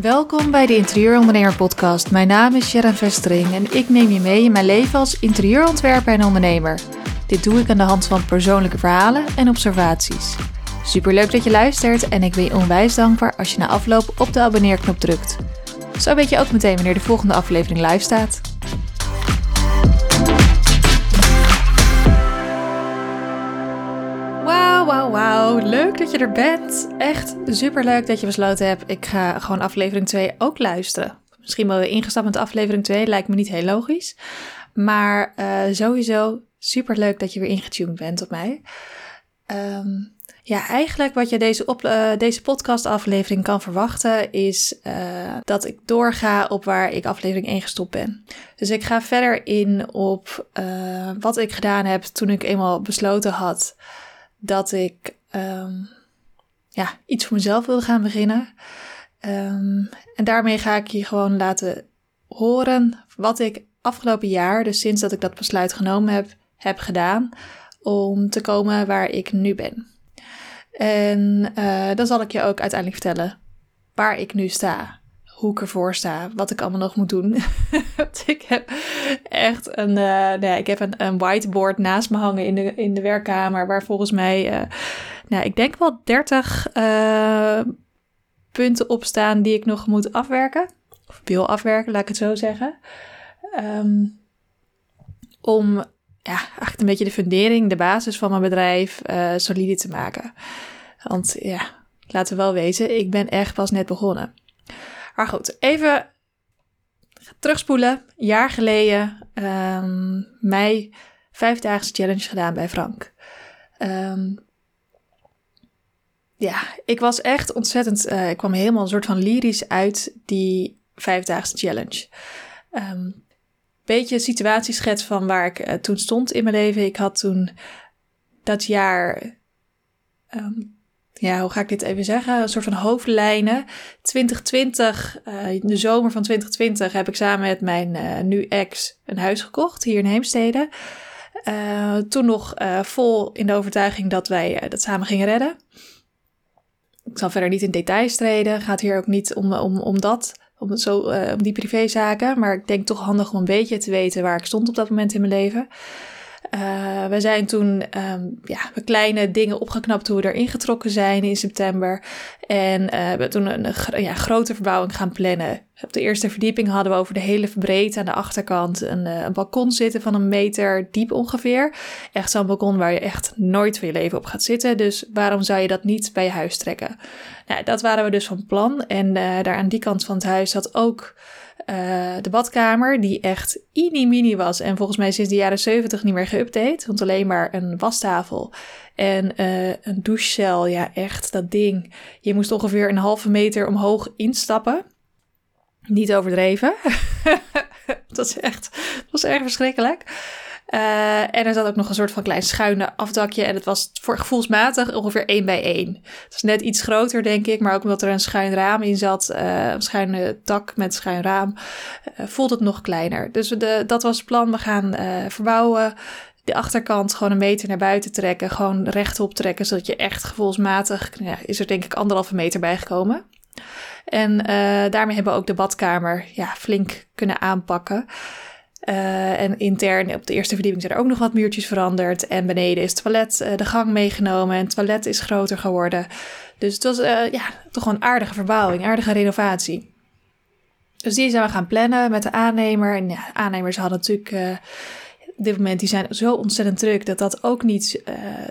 Welkom bij de Interieurondernemer podcast. Mijn naam is Sharon Vestering en ik neem je mee in mijn leven als interieurontwerper en ondernemer. Dit doe ik aan de hand van persoonlijke verhalen en observaties. Superleuk dat je luistert en ik ben je onwijs dankbaar als je na afloop op de abonneerknop drukt. Zo weet je ook meteen wanneer de volgende aflevering live staat. Dat je er bent. Echt super leuk dat je besloten hebt. Ik ga gewoon aflevering 2 ook luisteren. Misschien wel weer ingestapt met aflevering 2. Lijkt me niet heel logisch. Maar uh, sowieso super leuk dat je weer ingetuned bent op mij. Um, ja, eigenlijk wat je deze, uh, deze podcast-aflevering kan verwachten, is uh, dat ik doorga op waar ik aflevering 1 gestopt ben. Dus ik ga verder in op wat ik gedaan heb toen ik eenmaal besloten had dat ik um, ja, iets voor mezelf wilde gaan beginnen. Um, en daarmee ga ik je gewoon laten horen wat ik afgelopen jaar, dus sinds dat ik dat besluit genomen heb, heb gedaan om te komen waar ik nu ben. En uh, dan zal ik je ook uiteindelijk vertellen waar ik nu sta. Hoe ik ervoor sta, wat ik allemaal nog moet doen. ik heb echt een, uh, nee, ik heb een, een, whiteboard naast me hangen in de, in de werkkamer, waar volgens mij, uh, nou, ik denk wel 30 punten op staan die ik nog moet afwerken. Of wil afwerken, laat ik het zo zeggen. Um, om ja, eigenlijk een beetje de fundering, de basis van mijn bedrijf solide te maken. Want ja, laten we wel wezen, ik ben echt pas net begonnen. Maar goed, even terugspoelen. Een jaar geleden, um, mei, vijfdaagse challenge gedaan bij Frank. Um, ja, ik was echt ontzettend. Uh, ik kwam helemaal een soort van lyrisch uit die vijfdaagse challenge. Um, beetje situatieschets van waar ik uh, toen stond in mijn leven. Ik had toen dat jaar. Ja, hoe ga ik dit even zeggen? Een soort van hoofdlijnen. 2020, uh, in de zomer van 2020, heb ik samen met mijn uh, nu ex een huis gekocht hier in Heemstede. Uh, toen nog vol in de overtuiging dat wij dat samen gingen redden. Ik zal verder niet in details treden. Gaat hier ook niet om, om, om dat om, zo, om die privézaken. Maar ik denk toch handig om een beetje te weten waar ik stond op dat moment in mijn leven. Uh, we zijn toen um, ja, kleine dingen opgeknapt hoe we erin getrokken zijn in september. En uh, we hebben toen een, ja, grote verbouwing gaan plannen. Op de eerste verdieping hadden we over de hele breedte aan de achterkant een, uh, een balkon zitten van een meter diep ongeveer. Echt zo'n balkon waar je echt nooit van je leven op gaat zitten. Dus waarom zou je dat niet bij je huis trekken? Nou, dat waren we dus van plan. En daar aan die kant van het huis zat ook uh, de badkamer, die echt mini-mini was en volgens mij sinds de jaren 70 niet meer geüpdate. Want alleen maar een wastafel en uh, een douchecel. Ja, echt dat ding. Je moest ongeveer een halve meter omhoog instappen. Niet overdreven. dat is echt, dat was erg verschrikkelijk. Uh, en er zat ook nog een soort van klein schuine afdakje. En het was voor gevoelsmatig ongeveer één bij één. Het was net iets groter, denk ik. Maar ook omdat er een schuin raam in zat. Uh, een schuine dak met schuin raam. Uh, voelde het nog kleiner. Dus de, dat was het plan. We gaan verbouwen. De achterkant gewoon een meter naar buiten trekken. Gewoon rechtop trekken. Zodat je echt gevoelsmatig... Ja, is er denk ik anderhalve meter bijgekomen. En daarmee hebben we ook de badkamer ja, flink kunnen aanpakken. Uh, en intern op de eerste verdieping zijn er ook nog wat muurtjes veranderd. En beneden is het toilet uh, de gang meegenomen. En het toilet is groter geworden. Dus het was uh, ja, toch een aardige verbouwing, aardige renovatie. Dus die zijn we gaan plannen met de aannemer. En aannemers hadden natuurlijk op dit moment die zijn zo ontzettend druk dat dat ook niet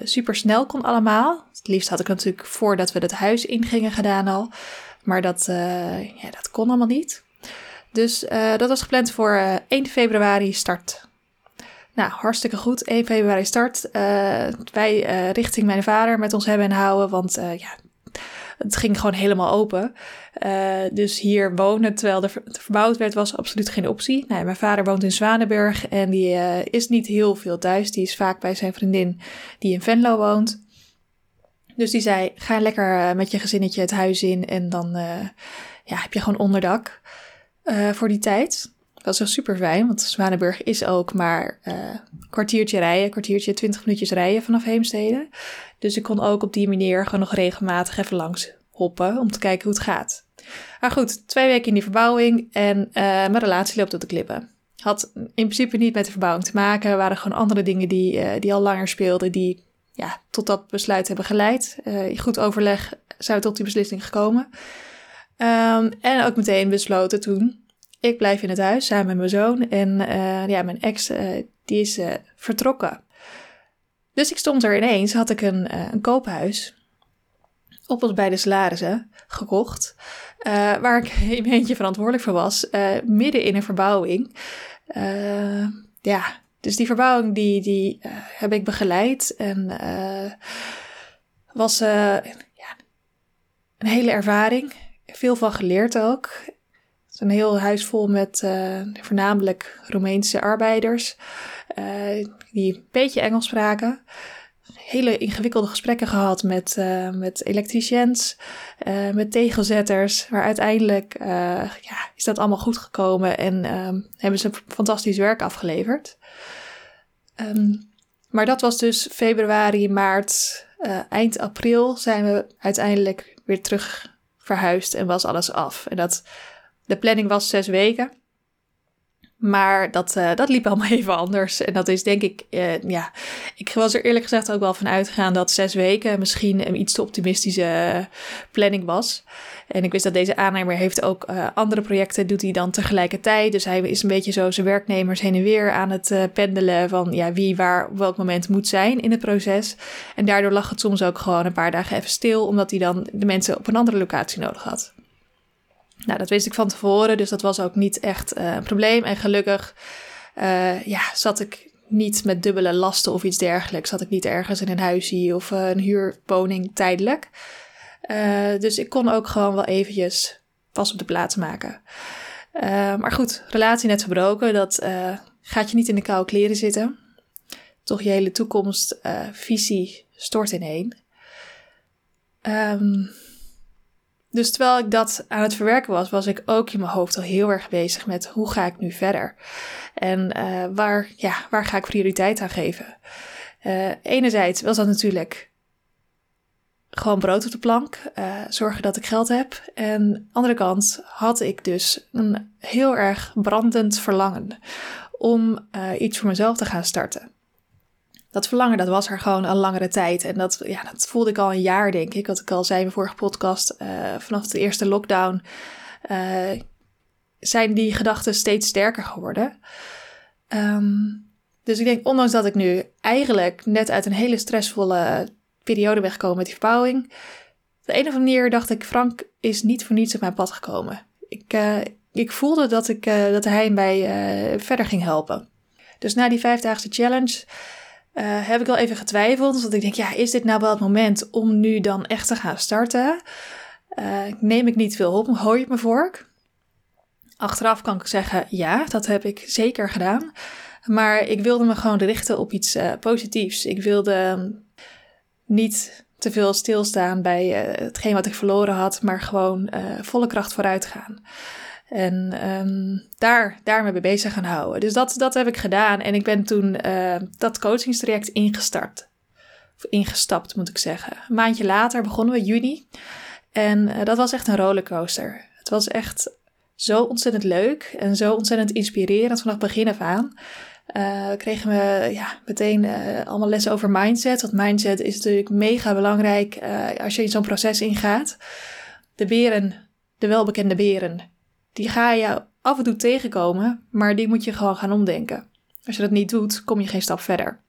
super snel kon allemaal. Het liefst had ik natuurlijk voordat we het huis ingingen gedaan al. Maar dat, ja, dat kon allemaal niet. Dus uh, dat was gepland voor uh, eh, 1 februari start. Nou, hartstikke goed. 1 februari start. Uh, wij richting mijn vader met ons hebben en houden. Want ja, het ging gewoon helemaal open. dus hier wonen terwijl er verbouwd werd, was absoluut geen optie. Mijn vader woont in Zwanenburg en die is niet heel veel thuis. Die is vaak bij zijn vriendin die in Venlo woont. Dus die zei: ga lekker met je gezinnetje het huis in en dan ja, heb je gewoon onderdak uh, voor die tijd. Dat was echt super fijn, want Zwanenburg is ook maar uh, een kwartiertje rijden, kwartiertje, twintig minuutjes rijden vanaf Heemstede. Dus ik kon ook op die manier gewoon nog regelmatig even langs hoppen om te kijken hoe het gaat. Maar goed, twee weken in die verbouwing en mijn relatie loopt op de klippen. Had in principe niet met de verbouwing te maken. Waren gewoon andere dingen die, die al langer speelden, die ja, tot dat besluit hebben geleid. in goed overleg zijn we tot die beslissing gekomen. Ehm, en ook meteen besloten toen, ik blijf in het huis samen met mijn zoon. En ja, mijn ex, die is vertrokken. Dus ik stond er ineens, had ik een, een koophuis op ons bij de salarissen gekocht, waar ik een beetje verantwoordelijk voor was, midden in een verbouwing. ja, dus die verbouwing die, die heb ik begeleid en was ja, een hele ervaring. Veel van geleerd ook. Het is een heel huis vol met voornamelijk Roemeense arbeiders. Eh, die een beetje Engels spraken. Hele ingewikkelde gesprekken gehad met, uh, met elektriciëns, met tegelzetters. Maar uiteindelijk ja, is dat allemaal goed gekomen en ehm, hebben ze fantastisch werk afgeleverd. Ehm, maar dat was dus februari, maart, eind april zijn we uiteindelijk weer terug verhuisd en was alles af. En dat, de planning was zes weken. Maar dat, uh, dat liep allemaal even anders. En dat is denk ik, uh, ja, ik was er eerlijk gezegd ook wel van uitgegaan dat zes weken misschien een iets te optimistische planning was. En ik wist dat deze aannemer heeft ook uh, andere projecten, doet hij dan tegelijkertijd. Dus hij is een beetje zo zijn werknemers heen en weer aan het pendelen van ja, wie waar op welk moment moet zijn in het proces. En daardoor lag het soms ook gewoon een paar dagen even stil, omdat hij dan de mensen op een andere locatie nodig had. Nou, dat wist ik van tevoren, dus dat was ook niet echt uh, een probleem. En gelukkig uh, ja, zat ik niet met dubbele lasten of iets dergelijks. Zat ik niet ergens in een huisje of uh, een huurwoning tijdelijk. dus ik kon ook gewoon wel eventjes pas op de plaats maken. maar goed, relatie net verbroken, dat gaat je niet in de koude kleren zitten. Toch je hele toekomstvisie stort ineen. Um, dus terwijl ik dat aan het verwerken was, was ik ook in mijn hoofd al heel erg bezig met hoe ga ik nu verder? En uh, waar, ja, waar ga ik prioriteit aan geven? Uh, enerzijds was dat natuurlijk gewoon brood op de plank, uh, zorgen dat ik geld heb. En andere kant had ik dus een heel erg brandend verlangen om iets voor mezelf te gaan starten dat verlangen, dat was er gewoon een langere tijd. En dat, ja, dat voelde ik al een jaar, denk ik. Wat ik al zei in mijn vorige podcast. Uh, vanaf de eerste lockdown uh, zijn die gedachten steeds sterker geworden. Um, dus ik denk, ondanks dat ik nu eigenlijk net uit een hele stressvolle periode ben met die verbouwing. Op de een of andere manier dacht ik, Frank is niet voor niets op mijn pad gekomen. Ik, uh, ik voelde dat, ik, dat hij mij verder ging helpen. Dus na die vijfdaagse challenge uh, heb ik al even getwijfeld. Want ik denk, ja, is dit nou wel het moment om nu dan echt te gaan starten? Uh, neem ik niet veel op, hooi ik mijn vork? Achteraf kan ik zeggen, ja, dat heb ik zeker gedaan. Maar ik wilde me gewoon richten op iets uh, positiefs. Ik wilde ehm, niet te veel stilstaan bij hetgeen wat ik verloren had, maar gewoon volle kracht vooruit gaan. En um, daar, daarmee mee bezig gaan houden. Dus dat, dat heb ik gedaan. En ik ben toen uh, dat coachingstraject ingestart. Of ingestapt, moet ik zeggen. Een maandje later begonnen we, juni. En uh, dat was echt een rollercoaster. Het was echt zo ontzettend leuk en zo ontzettend inspirerend vanaf begin af aan. Uh, kregen we ja, meteen allemaal lessen over mindset. Want mindset is natuurlijk mega belangrijk als je in zo'n proces ingaat. De beren, de welbekende beren, die ga je af en toe tegenkomen, maar die moet je gewoon gaan omdenken. Als je dat niet doet, kom je geen stap verder.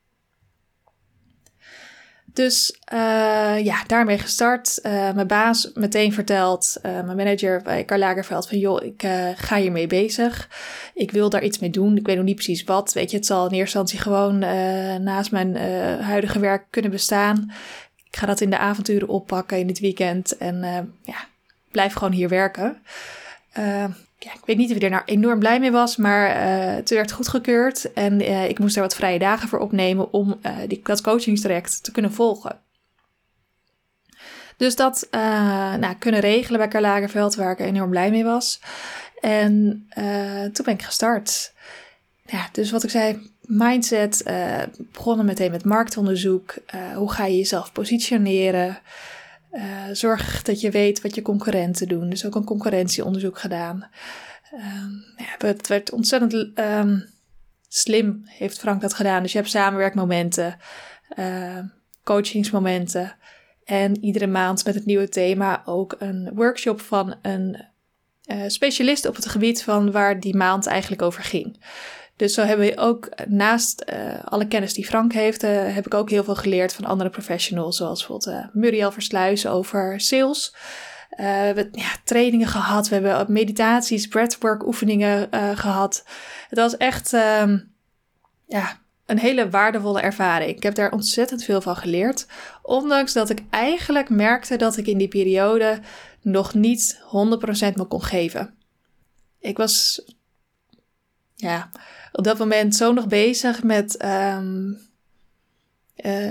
Dus uh, ja, daarmee gestart. Uh, mijn baas meteen verteld, uh, mijn manager bij Karl Lagerveld, van joh, ik ga hiermee bezig. Ik wil daar iets mee doen. Ik weet nog niet precies wat. Weet je, het zal in eerste instantie gewoon naast mijn huidige werk kunnen bestaan. Ik ga dat in de avonturen oppakken in het weekend en ja, blijf gewoon hier werken. Uh, ja, ik weet niet of ik er nou enorm blij mee was, maar uh, het werd goedgekeurd. En uh, ik moest er wat vrije dagen voor opnemen om die, dat coachingstraject te kunnen volgen. Dus dat nou, kunnen regelen bij Karl Lagerveld, waar ik enorm blij mee was. En toen ben ik gestart. Ja, dus wat ik zei, mindset, begonnen meteen met marktonderzoek. hoe ga je jezelf positioneren? Uh, zorg dat je weet wat je concurrenten doen. Dus ook een concurrentieonderzoek gedaan. Ja, het werd ontzettend um, slim, heeft Frank dat gedaan. Dus je hebt samenwerkmomenten, uh, coachingsmomenten. En iedere maand met het nieuwe thema ook een workshop van een uh, specialist op het gebied van waar die maand eigenlijk over ging. Dus zo hebben we ook naast uh, alle kennis die Frank heeft, uh, heb ik ook heel veel geleerd van andere professionals, zoals bijvoorbeeld Muriel Versluis over sales. we hebben ja, trainingen gehad, we hebben meditaties, breathwork oefeningen gehad. Het was echt um, ja, een hele waardevolle ervaring. Ik heb daar ontzettend veel van geleerd. Ondanks dat ik eigenlijk merkte dat ik in die periode nog niet 100% me kon geven. Ik was ja, op dat moment zo nog bezig met um, uh,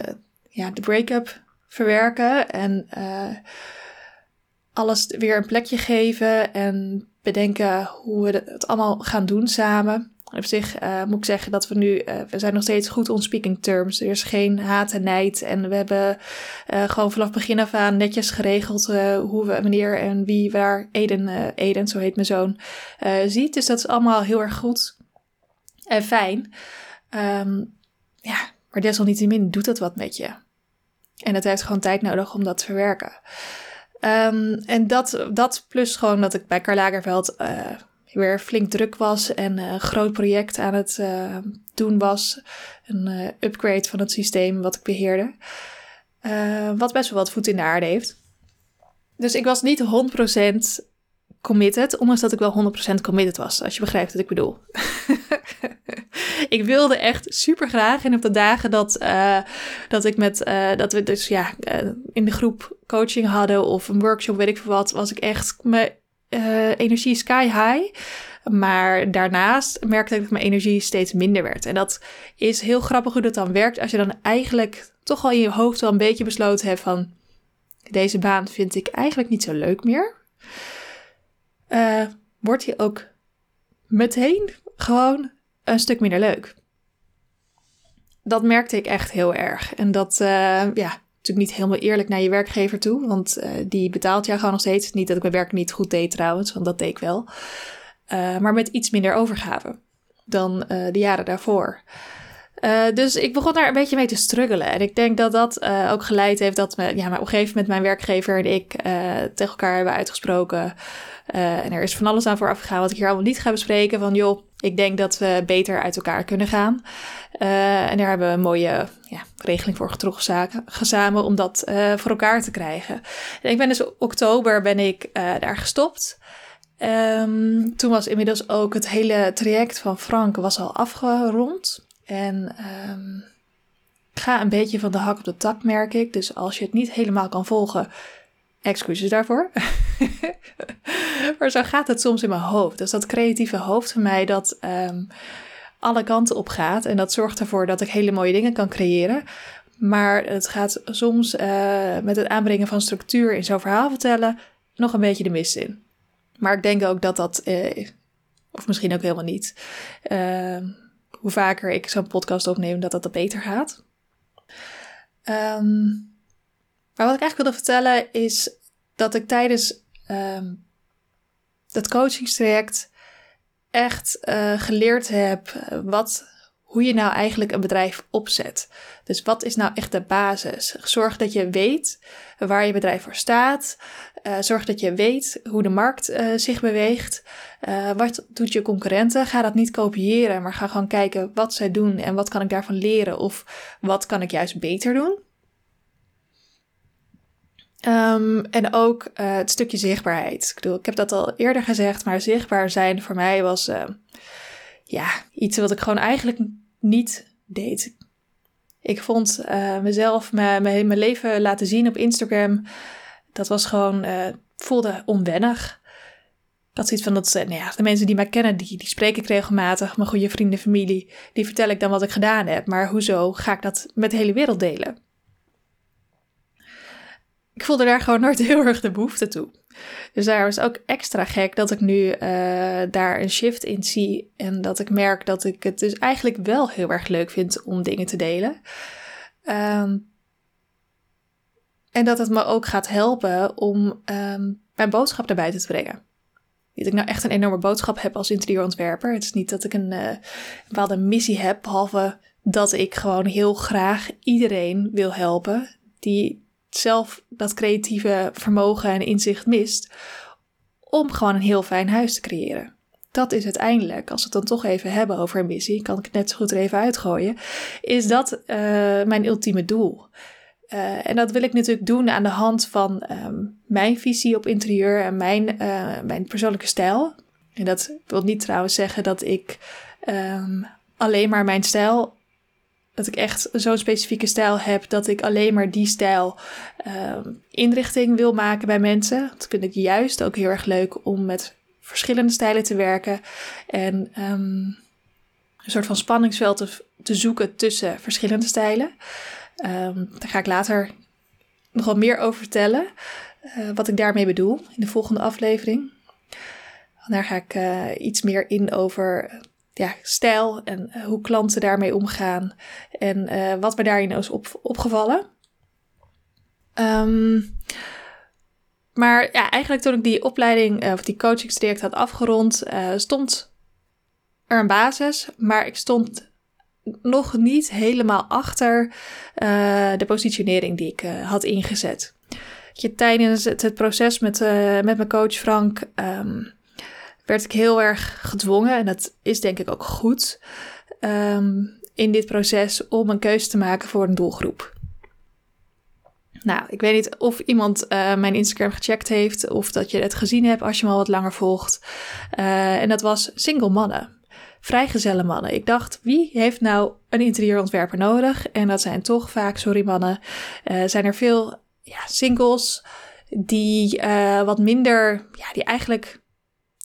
ja, de break-up verwerken en uh, alles weer een plekje geven en bedenken hoe we het allemaal gaan doen samen. Op zich uh, moet ik zeggen dat we nu, we zijn nog steeds goed on speaking terms. Er is geen haat en nijd. En we hebben gewoon vanaf begin af aan netjes geregeld hoe we wanneer en wie waar Eden, Eden zo heet mijn zoon, ziet. Dus dat is allemaal heel erg goed en fijn. Um, ja, maar desalniettemin doet het wat met je. En het heeft gewoon tijd nodig om dat te verwerken. Um, en dat, dat plus gewoon dat ik bij Karl Lagerveld weer flink druk was en een groot project aan het uh, doen was. Een upgrade van het systeem wat ik beheerde. Wat best wel wat voet in de aarde heeft. Dus ik was niet 100% committed, ondanks dat ik wel 100% committed was, als je begrijpt wat ik bedoel. ik wilde echt super graag en op de dagen dat, dat ik met, dat we dus ja, in de groep coaching hadden of een workshop, weet ik veel wat, was ik echt uh, energie sky high. Maar daarnaast merkte ik dat mijn energie steeds minder werd. En dat is heel grappig hoe dat dan werkt. Als je dan eigenlijk toch al in je hoofd wel een beetje besloten hebt van... Deze baan vind ik eigenlijk niet zo leuk meer. Uh, wordt die ook meteen gewoon een stuk minder leuk. Dat merkte ik echt heel erg. En dat, uh, ja, natuurlijk niet helemaal eerlijk naar je werkgever toe, want uh, die betaalt jou gewoon nog steeds. Niet dat ik mijn werk niet goed deed trouwens, want dat deed ik wel. Maar met iets minder overgave dan de jaren daarvoor. Dus ik begon daar een beetje mee te struggelen. En ik denk dat dat ook geleid heeft dat me, ja, op een gegeven moment mijn werkgever en ik tegen elkaar hebben uitgesproken. en er is van alles aan vooraf gegaan wat ik hier allemaal niet ga bespreken. Van joh, ik denk dat we beter uit elkaar kunnen gaan. Uh, en daar hebben we een mooie ja, regeling voor getrokken samen om dat uh, voor elkaar te krijgen. En ik ben dus oktober ben ik uh, daar gestopt. Um, toen was inmiddels ook het hele traject van Frank was al afgerond. En um, ik ga een beetje van de hak op de tak, merk ik. Dus als je het niet helemaal kan volgen, excuses daarvoor. maar zo gaat het soms in mijn hoofd. Dus dat creatieve hoofd van mij dat um, alle kanten op gaat. En dat zorgt ervoor dat ik hele mooie dingen kan creëren. Maar het gaat soms uh, met het aanbrengen van structuur in zo'n verhaal vertellen nog een beetje de mist in. Maar ik denk ook dat dat, uh, of misschien ook helemaal niet, uh, hoe vaker ik zo'n podcast opneem, dat dat, beter gaat. Um, maar wat ik eigenlijk wilde vertellen is dat ik tijdens um, dat coachingstraject echt uh, geleerd heb eh, wat, hoe je nou eigenlijk een bedrijf opzet. Dus wat is nou echt de basis? Zorg dat je weet waar je bedrijf voor staat. Uh, zorg dat je weet hoe de markt uh, zich beweegt. Uh, wat doet je concurrenten? Ga dat niet kopiëren, maar ga gewoon kijken wat zij doen en wat kan ik daarvan leren of wat kan ik juist beter doen. Um, en ook het stukje zichtbaarheid. Ik bedoel, ik heb dat al eerder gezegd, maar zichtbaar zijn voor mij was ja, iets wat ik gewoon eigenlijk niet deed. Ik vond uh, mezelf mijn, mijn leven laten zien op Instagram. Dat was gewoon, voelde onwennig. Ik had zoiets van dat, nou ja, de mensen die mij kennen, die, die spreek ik regelmatig. Mijn goede vrienden, familie, die vertel ik dan wat ik gedaan heb. Maar hoezo ga ik dat met de hele wereld delen? ik voelde daar gewoon nooit heel erg de behoefte toe. Dus daar was ook extra gek dat ik nu uh, daar een shift in zie. En dat ik merk dat ik het dus eigenlijk wel heel erg leuk vind om dingen te delen. Um, En dat het me ook gaat helpen om ehm, mijn boodschap naar buiten te brengen. Niet dat ik nou echt een enorme boodschap heb als interieurontwerper. Het is niet dat ik een, uh, een bepaalde missie heb, behalve dat ik gewoon heel graag iedereen wil helpen die zelf dat creatieve vermogen en inzicht mist, om gewoon een heel fijn huis te creëren. Dat is uiteindelijk, als we het dan toch even hebben over een missie, kan ik het net zo goed er even uitgooien, is dat uh, mijn ultieme doel. Uh, en dat wil ik natuurlijk doen aan de hand van um, mijn visie op interieur en mijn, uh, mijn persoonlijke stijl. En dat wil niet trouwens zeggen dat ik um, alleen maar mijn stijl dat ik echt zo'n specifieke stijl heb dat ik alleen maar die stijl uh, inrichting wil maken bij mensen. Dat vind ik juist ook heel erg leuk om met verschillende stijlen te werken en um, een soort van spanningsveld te, te zoeken tussen verschillende stijlen. Um, daar ga ik later nog wat meer over vertellen, uh, wat ik daarmee bedoel in de volgende aflevering. Daar ga ik uh, iets meer in over ja, stijl en uh, hoe klanten daarmee omgaan en uh, wat me daarin is op, opgevallen. Um, maar ja, eigenlijk toen ik die opleiding uh, of die coachingstraject had afgerond, stond er een basis, maar ik stond nog niet helemaal achter de positionering die ik had ingezet. Tijdens het, proces met, met mijn coach Frank um, werd ik heel erg gedwongen, en dat is denk ik ook goed, um, in dit proces om een keuze te maken voor een doelgroep. Nou, ik weet niet of iemand uh, mijn Instagram gecheckt heeft of dat je het gezien hebt als je me al wat langer volgt. Uh, en dat was single mannen. Vrijgezelle mannen. Ik dacht, wie heeft nou een interieurontwerper nodig? En dat zijn toch vaak, sorry mannen, uh, zijn er veel ja, singles die wat minder, ja, die eigenlijk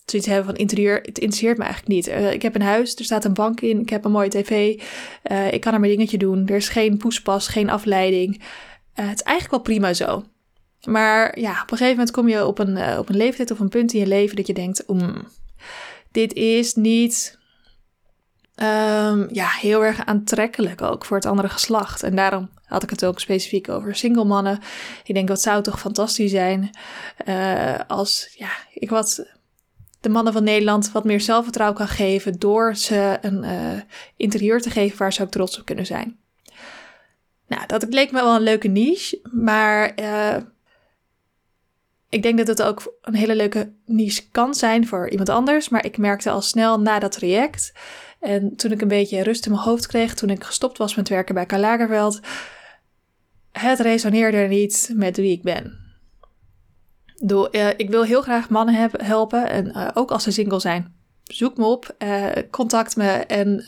zoiets hebben van interieur, het interesseert me eigenlijk niet. Uh, ik heb een huis, er staat een bank in, ik heb een mooie tv, uh, ik kan er mijn dingetje doen. Er is geen poespas, geen afleiding. Uh, het is eigenlijk wel prima zo. Maar ja, op een gegeven moment kom je op een, op een leeftijd of een punt in je leven dat je denkt, um, dit is niet um, ja, heel erg aantrekkelijk ook voor het andere geslacht. En daarom had ik het ook specifiek over single mannen. Ik denk, wat zou toch fantastisch zijn als ja, ik wat de mannen van Nederland wat meer zelfvertrouwen kan geven door ze een uh, interieur te geven waar ze ook trots op kunnen zijn. Nou, dat leek me wel een leuke niche, maar uh, ik denk dat het ook een hele leuke niche kan zijn voor iemand anders. Maar ik merkte al snel na dat traject en toen ik een beetje rust in mijn hoofd kreeg, toen ik gestopt was met werken bij Karl Lagerveld, het resoneerde niet met wie ik ben. Uh, ik wil heel graag mannen helpen. En uh, ook als ze single zijn. Zoek me op, uh, contact me. En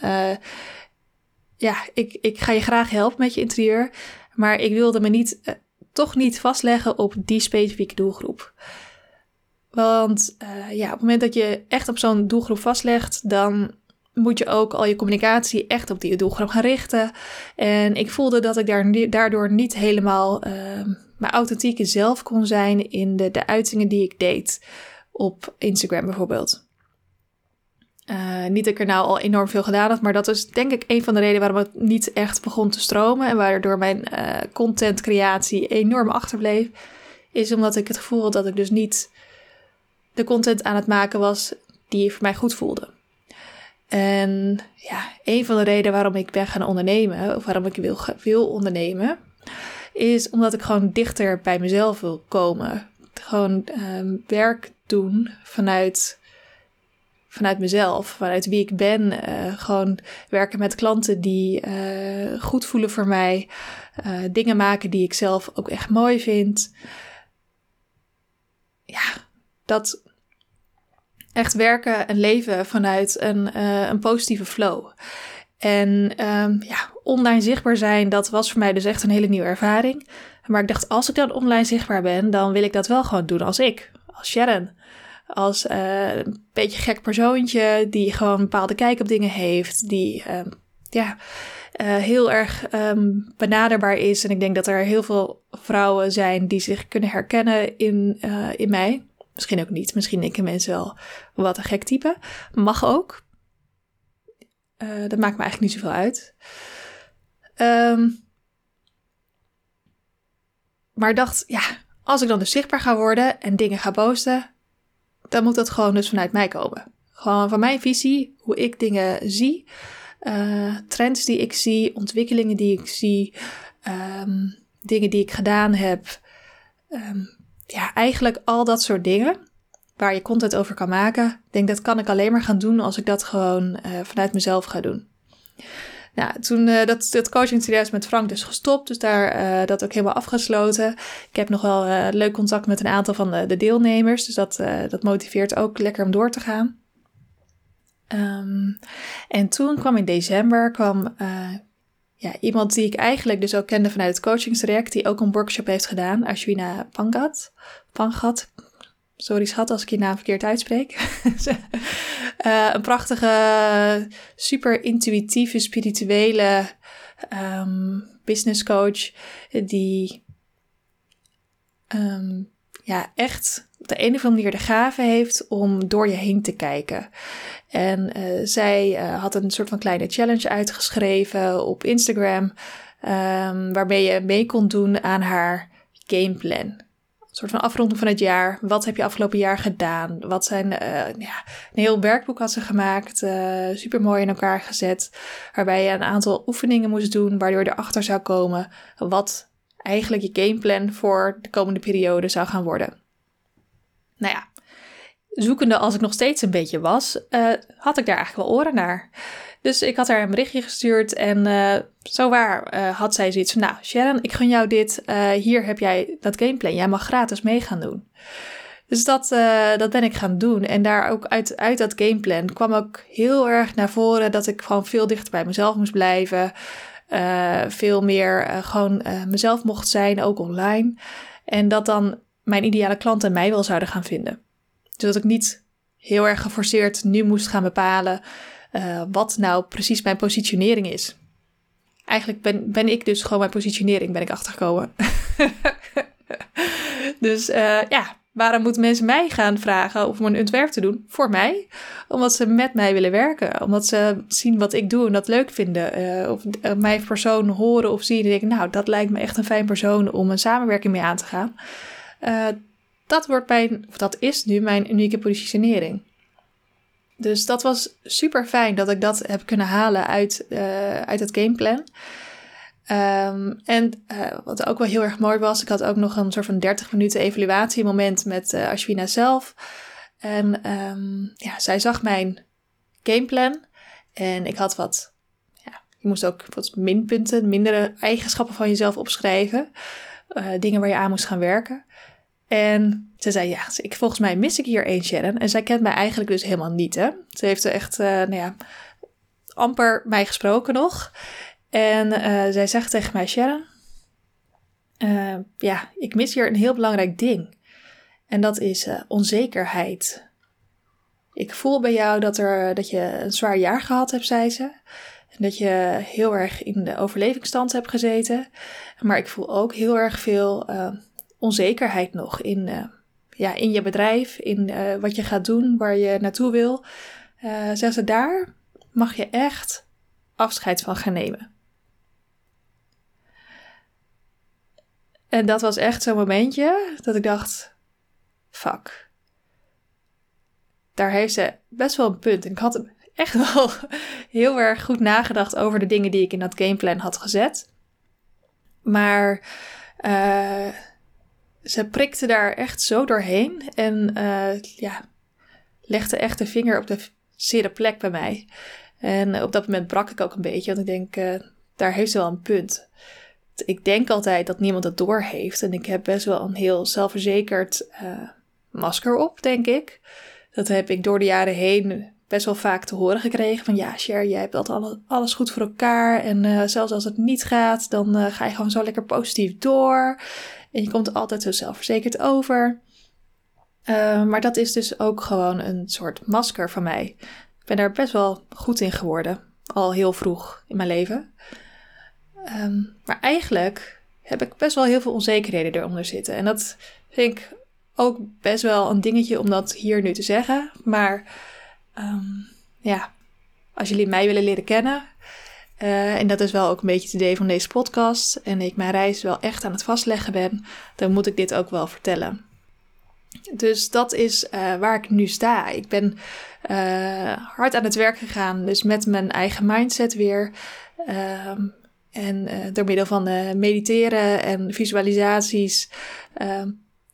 ja, ik, ik ga je graag helpen met je interieur. Maar ik wilde me niet, toch niet vastleggen op die specifieke doelgroep. Want ja, op het moment dat je echt op zo'n doelgroep vastlegt, dan moet je ook al je communicatie echt op die doelgroep gaan richten. En ik voelde dat ik daar, daardoor niet helemaal mijn authentieke zelf kon zijn in de, de uitingen die ik deed op Instagram bijvoorbeeld. Uh, niet dat ik er nou al enorm veel gedaan had, maar dat is denk ik een van de redenen waarom het niet echt begon te stromen en waardoor mijn uh, contentcreatie enorm achterbleef, is omdat ik het gevoel had dat ik dus niet de content aan het maken was die voor mij goed voelde. En ja, een van de redenen waarom ik ben gaan ondernemen, of waarom ik wil, wil ondernemen, is omdat ik gewoon dichter bij mezelf wil komen. Gewoon um, werk doen vanuit, vanuit mezelf, vanuit wie ik ben. Uh, gewoon werken met klanten die uh, goed voelen voor mij. Uh, dingen maken die ik zelf ook echt mooi vind. Ja, dat echt werken en leven vanuit een, een positieve flow. En um, ja, online zichtbaar zijn, dat was voor mij dus echt een hele nieuwe ervaring. Maar ik dacht, als ik dan online zichtbaar ben, dan wil ik dat wel gewoon doen als ik, als Sharon. Als uh, een beetje gek persoontje die gewoon een bepaalde kijk op dingen heeft, die uh, ja, uh, heel erg um, benaderbaar is. En ik denk dat er heel veel vrouwen zijn die zich kunnen herkennen in, in mij. Misschien ook niet, misschien denken mensen wel wat een gek type. Mag ook. Uh, dat maakt me eigenlijk niet zoveel uit. Um, maar dacht, ja, als ik dan dus zichtbaar ga worden en dingen ga posten, dan moet dat gewoon dus vanuit mij komen. Gewoon van mijn visie, hoe ik dingen zie, uh, trends die ik zie, ontwikkelingen die ik zie, um, dingen die ik gedaan heb. Um, ja, eigenlijk al dat soort dingen waar je content over kan maken. Ik denk dat kan ik alleen maar gaan doen als ik dat gewoon uh, vanuit mezelf ga doen. Nou, toen uh, dat, dat coaching serieus met Frank dus gestopt, dus daar uh, dat ook helemaal afgesloten. Ik heb nog wel leuk contact met een aantal van de, de deelnemers, dus dat, dat motiveert ook lekker om door te gaan. Um, en toen kwam in december kwam ja, iemand die ik eigenlijk dus ook kende vanuit het coachingstraject, die ook een workshop heeft gedaan, Ashwina Pangat. Pangat. Sorry schat als ik je naam verkeerd uitspreek. uh, een prachtige, super intuïtieve, spirituele um, business coach die um, ja, echt op de een of andere manier de gave heeft om door je heen te kijken. En uh, zij uh, had een soort van kleine challenge uitgeschreven op Instagram, um, waarmee je mee kon doen aan haar gameplan. Soort van afronding van het jaar. Wat heb je afgelopen jaar gedaan? Wat zijn, uh, ja, een heel werkboek had ze gemaakt, uh, super mooi in elkaar gezet, waarbij je een aantal oefeningen moest doen, waardoor je erachter zou komen wat eigenlijk je gameplan voor de komende periode zou gaan worden. Nou ja, zoekende als ik nog steeds een beetje was, uh, had ik daar eigenlijk wel oren naar. Dus ik had haar een berichtje gestuurd en uh, zo waar uh, had zij zoiets van, nou Sharon, ik gun jou dit, hier heb jij dat gameplan, jij mag gratis mee gaan doen. Dus dat, dat ben ik gaan doen. En daar ook uit, uit dat gameplan kwam ook heel erg naar voren dat ik gewoon veel dichter bij mezelf moest blijven. veel meer gewoon mezelf mocht zijn, ook online. En dat dan mijn ideale klanten mij wel zouden gaan vinden. Dus dat ik niet heel erg geforceerd nu moest gaan bepalen uh, wat nou precies mijn positionering is. Eigenlijk ben, ben ik dus gewoon mijn positionering ben ik achtergekomen. dus uh, ja, waarom moeten mensen mij gaan vragen om een ontwerp te doen? Voor mij. Omdat ze met mij willen werken. Omdat ze zien wat ik doe en dat leuk vinden. Uh, of mij persoon horen of zien en denken, nou, dat lijkt me echt een fijn persoon om een samenwerking mee aan te gaan. Uh, dat, wordt mijn, of dat is nu mijn unieke positionering. Dus dat was super fijn dat ik dat heb kunnen halen uit, uh, uit het gameplan. Um, en uh, wat ook wel heel erg mooi was, ik had ook nog een soort van 30 minuten evaluatiemoment met uh, Ashwina zelf. En um, ja, zij zag mijn gameplan en ik had wat, ja, je moest ook wat minpunten, mindere eigenschappen van jezelf opschrijven. dingen waar je aan moest gaan werken. En ze zei, ja, ik, volgens mij mis ik hier één Sharon. En zij kent mij eigenlijk dus helemaal niet, hè. Ze heeft echt, uh, nou ja, amper mij gesproken nog. En uh, zij zegt tegen mij, Sharon, uh, ja, ik mis hier een heel belangrijk ding. En dat is onzekerheid. Ik voel bij jou dat, er, dat je een zwaar jaar gehad hebt, zei ze. En dat je heel erg in de overlevingsstand hebt gezeten. Maar ik voel ook heel erg veel onzekerheid nog in, uh, ja, in je bedrijf, in uh, wat je gaat doen, waar je naartoe wil. Uh, ze, daar mag je echt afscheid van gaan nemen. En dat was echt zo'n momentje dat ik dacht: fuck. Daar heeft ze best wel een punt. En ik had echt wel heel erg goed nagedacht over de dingen die ik in dat gameplan had gezet. Maar ze prikte daar echt zo doorheen en uh, ja, legde echt de vinger op de zere plek bij mij. En op dat moment brak ik ook een beetje, want ik denk, uh, daar heeft ze wel een punt. Ik denk altijd dat niemand het door heeft en ik heb best wel een heel zelfverzekerd masker op, denk ik. Dat heb ik door de jaren heen best wel vaak te horen gekregen. Van ja, Cher, jij hebt altijd alles goed voor elkaar. En zelfs als het niet gaat, dan ga je gewoon zo lekker positief door. En je komt altijd zo zelfverzekerd over. Uh, maar dat is dus ook gewoon een soort masker van mij. Ik ben daar best wel goed in geworden. Al heel vroeg in mijn leven. Um, maar eigenlijk heb ik best wel heel veel onzekerheden eronder zitten. En dat vind ik ook best wel een dingetje om dat hier nu te zeggen. Maar um, ja, als jullie mij willen leren kennen, Uh, en dat is wel ook een beetje het idee van deze podcast. En ik mijn reis wel echt aan het vastleggen ben, dan moet ik dit ook wel vertellen. Dus dat is uh, waar ik nu sta. Ik ben uh, hard aan het werk gegaan, dus met mijn eigen mindset weer. Ehm, en door middel van mediteren en visualisaties ehm,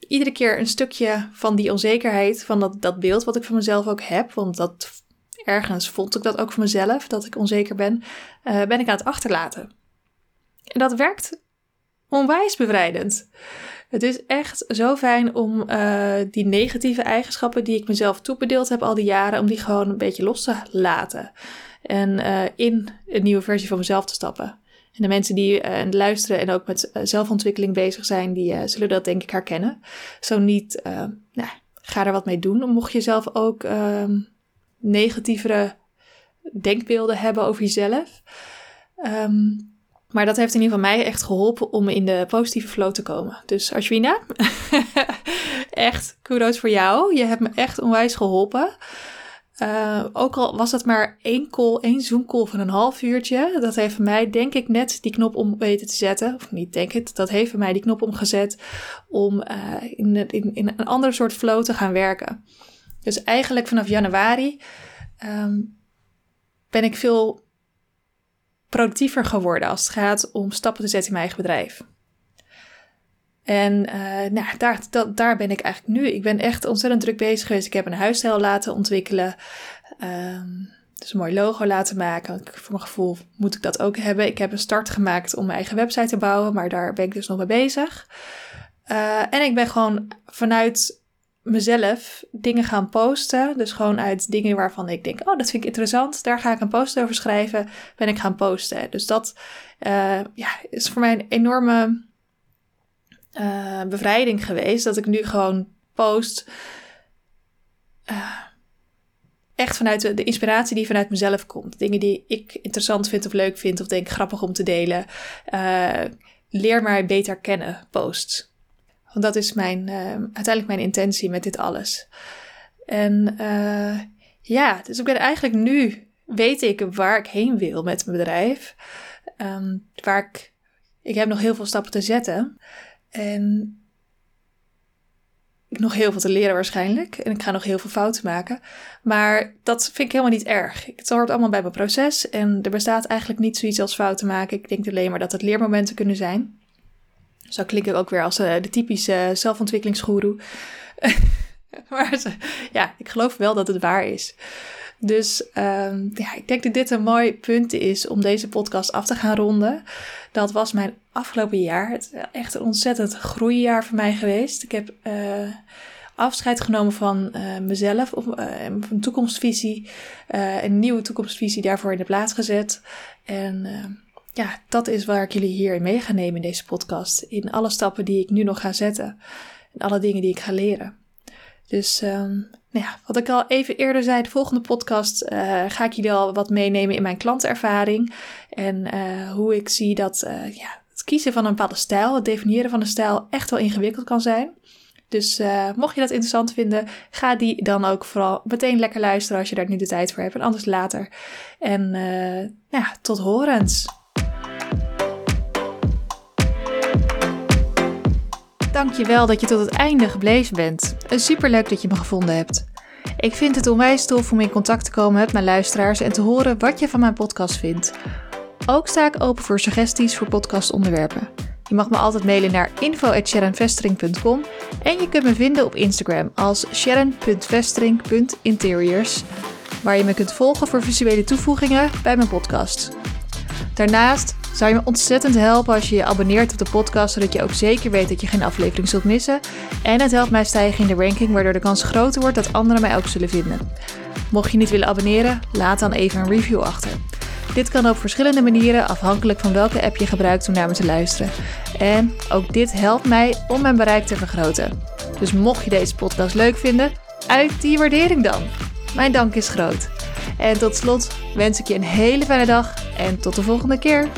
iedere keer een stukje van die onzekerheid, van dat, dat beeld wat ik van mezelf ook heb, want dat ergens vond ik dat ook van mezelf, dat ik onzeker ben, uh, ben ik aan het achterlaten. En dat werkt onwijs bevrijdend. Het is echt zo fijn om uh, die negatieve eigenschappen die ik mezelf toebedeeld heb al die jaren, om die gewoon een beetje los te laten. En uh, in een nieuwe versie van mezelf te stappen. En de mensen die uh, luisteren en ook met zelfontwikkeling bezig zijn, die zullen dat denk ik herkennen. Zo niet, nou, ga er wat mee doen. Mocht je zelf ook ehm, negatievere denkbeelden hebben over jezelf. Um, maar dat heeft in ieder geval mij echt geholpen om in de positieve flow te komen. Dus Ashwina, echt kudos voor jou. Je hebt me echt onwijs geholpen. Uh, ook al was het maar één call, één Zoom call van een half uurtje. Dat heeft mij denk ik net die knop om weten te zetten. Of niet denk het, dat heeft mij die knop omgezet om uh, in, in, in, een andere soort flow te gaan werken. Dus eigenlijk vanaf januari um, ben ik veel productiever geworden als het gaat om stappen te zetten in mijn eigen bedrijf. En uh, nou, daar, daar ben ik eigenlijk nu. Ik ben echt ontzettend druk bezig geweest. Ik heb een huisstijl laten ontwikkelen. Um, dus een mooi logo laten maken. Voor mijn gevoel moet ik dat ook hebben. Ik heb een start gemaakt om mijn eigen website te bouwen, maar daar ben ik dus nog mee bezig. Uh, en ik ben gewoon vanuit mezelf dingen gaan posten. Dus gewoon uit dingen waarvan ik denk, oh, dat vind ik interessant. Daar ga ik een post over schrijven. Ben ik gaan posten. Dus dat uh, ja, is voor mij een enorme uh, bevrijding geweest. Dat ik nu gewoon post. Uh, echt vanuit de, inspiratie die vanuit mezelf komt. Dingen die ik interessant vind of leuk vind of denk grappig om te delen. Leer mij beter kennen, posts. Want dat is mijn, uiteindelijk mijn intentie met dit alles. En ja, dus ik ben eigenlijk nu, weet ik waar ik heen wil met mijn bedrijf. Um, waar ik, ik heb nog heel veel stappen te zetten. En nog heel veel te leren waarschijnlijk. En ik ga nog heel veel fouten maken. Maar dat vind ik helemaal niet erg. Het hoort allemaal bij mijn proces. En er bestaat eigenlijk niet zoiets als fouten maken. Ik denk alleen maar dat het leermomenten kunnen zijn. Zo klink ik ook weer als uh, de typische zelfontwikkelingsgoeroe. maar ja, ik geloof wel dat het waar is. Dus um, ja, ik denk dat dit een mooi punt is om deze podcast af te gaan ronden. Dat was mijn afgelopen jaar. Het is echt een ontzettend groeijaar voor mij geweest. Ik heb uh, afscheid genomen van uh, mezelf, of, een toekomstvisie, een nieuwe toekomstvisie daarvoor in de plaats gezet. En ja, dat is waar ik jullie hier in mee ga nemen in deze podcast. In alle stappen die ik nu nog ga zetten. En alle dingen die ik ga leren. Dus um, nou ja, wat ik al even eerder zei, de volgende podcast uh, ga ik jullie al wat meenemen in mijn klantervaring. En uh, hoe ik zie dat uh, ja, het kiezen van een bepaalde stijl, het definiëren van een stijl, echt wel ingewikkeld kan zijn. Dus mocht je dat interessant vinden, ga die dan ook vooral meteen lekker luisteren als je daar nu de tijd voor hebt. En anders later. En nou ja, tot horens. Dankjewel dat je tot het einde gebleven bent. Superleuk dat je me gevonden hebt. Ik vind het onwijs tof om in contact te komen met mijn luisteraars en te horen wat je van mijn podcast vindt. Ook sta ik open voor suggesties voor podcastonderwerpen. Je mag me altijd mailen naar info.sharonvestering.com en je kunt me vinden op Instagram als sharon.vestering.interiors, waar je me kunt volgen voor visuele toevoegingen bij mijn podcast. Daarnaast zou je me ontzettend helpen als je je abonneert op de podcast, zodat je ook zeker weet dat je geen aflevering zult missen. En het helpt mij stijgen in de ranking, waardoor de kans groter wordt dat anderen mij ook zullen vinden. Mocht je niet willen abonneren, laat dan even een review achter. Dit kan op verschillende manieren, afhankelijk van welke app je gebruikt om naar me te luisteren. En ook dit helpt mij om mijn bereik te vergroten. Dus mocht je deze podcast leuk vinden, uit die waardering dan. Mijn dank is groot. En tot slot wens ik je een hele fijne dag en tot de volgende keer.